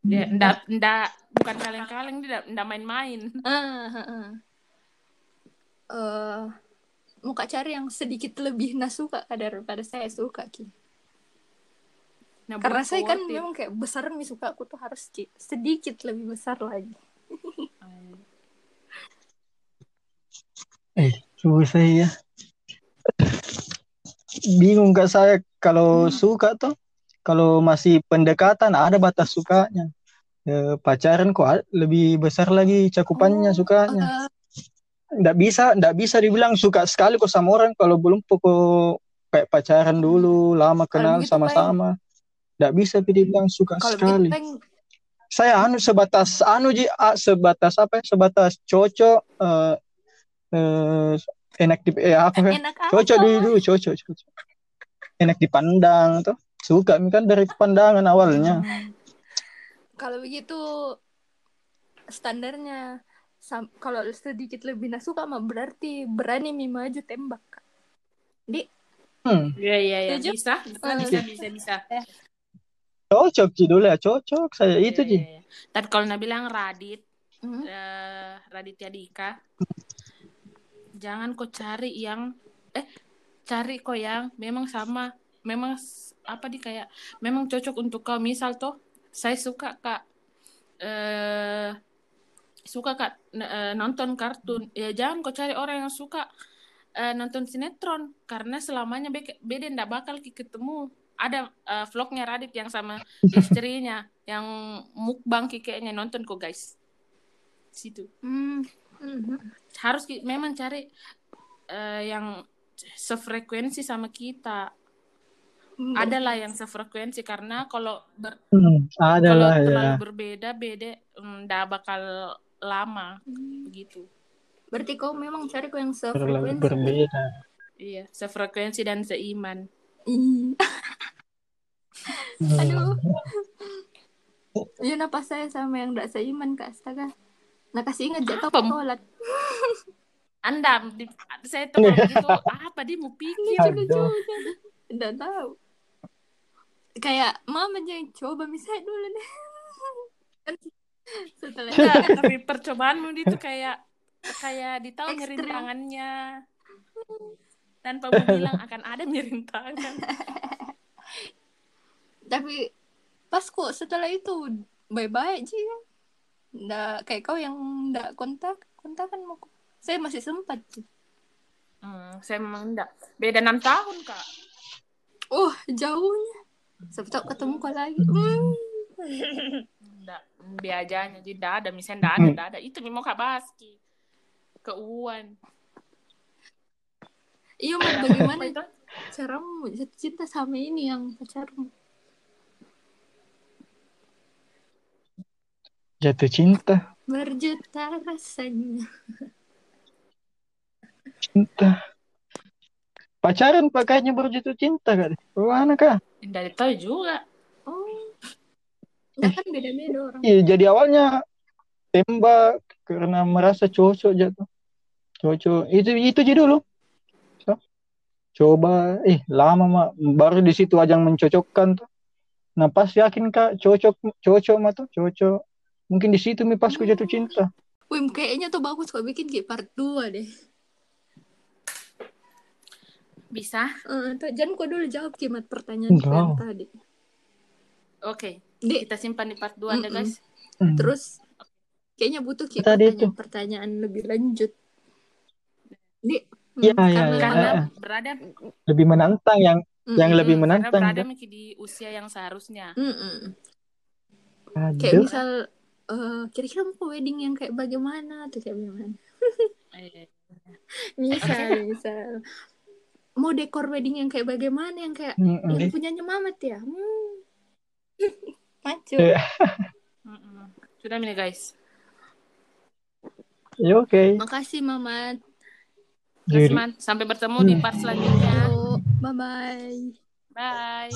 Dia ndak ndak bukan kaleng-kaleng dia ndak main-main. ah, ah, ah. Eh, mau kak cari yang sedikit lebih nah suka kak daripada saya suka ki Nah, karena saya kan it. memang kayak besar nih suka aku tuh harus ki- sedikit lebih besar lagi Eh, coba saya bingung kak saya kalau Hmm. suka tuh kalau masih pendekatan ada batas sukanya. Eh, pacaran kok lebih besar lagi cakupannya Oh, sukanya. Nggak bisa, nggak bisa dibilang suka sekali kok sama orang kalau belum pokok kayak pacaran dulu, lama Hmm. Kalau kenal sama-sama. Nggak bisa dibilang suka kalau sekali. Peng, Saya anu sebatas anu ji, ah, sebatas apa? ya, Sebatas cocok eh eh, enak di eh apa ya? enak Cocok dulu, dulu cocok, cocok. Enak dipandang tuh. Suka kan dari pandangan awalnya. Kalau begitu standarnya sam- kalau sedikit lebih nah suka mah berarti berani mi maju tembak. Di Hmm, Iya iya iya bisa bisa Eh. bisa bisa bisa. Cocok Ji dulu ya, cocok saya itu Iya, Ji. iya, iya. Tapi kalau Nabi bilang Radit, Hmm? eh, Raditya Dika, jangan kau cari yang eh cari kok yang memang sama, memang apa di kayak memang cocok untuk kau. Misal toh saya suka kak eh suka kak eh, nonton kartun, ya jangan kau cari orang yang suka eh, nonton sinetron karena selamanya be- beda ndak bakal ketemu. Ada eh, vlognya Radit yang sama istrinya yang mukbang kayaknya nonton kok guys. Situ Hmm. Mhm. harus memang cari eh, yang sefrekuensi sama kita. Hmm. Adalah yang sefrekuensi karena kalau ber- Hmm, ada kalau ya. terlalu berbeda beda mm, ndak bakal lama Hmm. begitu. Berarti kau memang cari kau yang sefrekuensi. berbeda. Iya, sefrekuensi dan seiman. Ih. Hmm. Aduh. Iya napa saya sama yang tidak seiman kak astaga. Nah kasih ingat jatuh Apa? sholat. Anda, di, saya tuh kalau begitu apa dia mau pikir juga. Tidak tahu. Kayak mama jangan coba misalnya dulu deh. Kan Setelah Enggak, tapi percobaanmu itu kayak kayak ditahu Ekstrim. nyerintangannya. Tanpa bilang akan ada nyerintangan. tapi pas kok setelah itu bye-bye aja ya. Nggak kayak kau yang nggak kontak kontakan mau saya masih sempat sih. Hmm, saya memang enggak. Beda enam tahun, Kak. Oh jauhnya. Tahu ketemu kau lagi. Hmm. Enggak, biajanya jadi enggak ada, misalnya enggak ada, enggak ada. Itu memang Kak Baski. Keuan. Iya Mat, Apa bagaimana itu? caramu jatuh cinta sama ini yang pacarmu? Jatuh cinta, Berjuta rasanya. cinta. Pacaran pakainya berjatuh cinta kan? Mana kah? Enggak tahu juga. Oh. Kan beda-beda orang. Iya, jadi awalnya tembak karena merasa cocok jatuh. Cocok. Itu itu aja dulu. Coba, eh lama mah baru di situ aja yang mencocokkan tuh. Nah pas yakin kak cocok cocok mah tuh cocok. Mungkin di situ mi pas ku jatuh cinta. Wim, kayaknya tuh bagus kok bikin kayak part 2 deh. Bisa? Eh, tuh, jangan kok dulu jawab kimat pertanyaan yang tadi. Oke, Di, kita simpan di part 2 Mm-mm. deh, guys. Hmm. terus kayaknya butuh kayak Tadi pertanyaan-pertanyaan lebih lanjut. Di, hmm, Iya, iya, karena- iya. Karena Ah, ah. berada Lebih menantang yang Mm-mm. yang lebih karena menantang. berada kan? Miki di usia yang seharusnya. Mm-mm. Kayak Aduh. misal eh, kira-kira mau wedding yang kayak bagaimana atau kayak bagaimana? Eh, Misal, misal mau dekor wedding yang kayak bagaimana yang kayak Mm-mm. yang punyanya Mamat ya? Hmm. Macu. Mm-mm. Sudah ini guys. Ya oke. Makasih Mamat. Terima kasih, Jadi- Man. Sampai bertemu di part selanjutnya. Yuk, bye bye. Bye.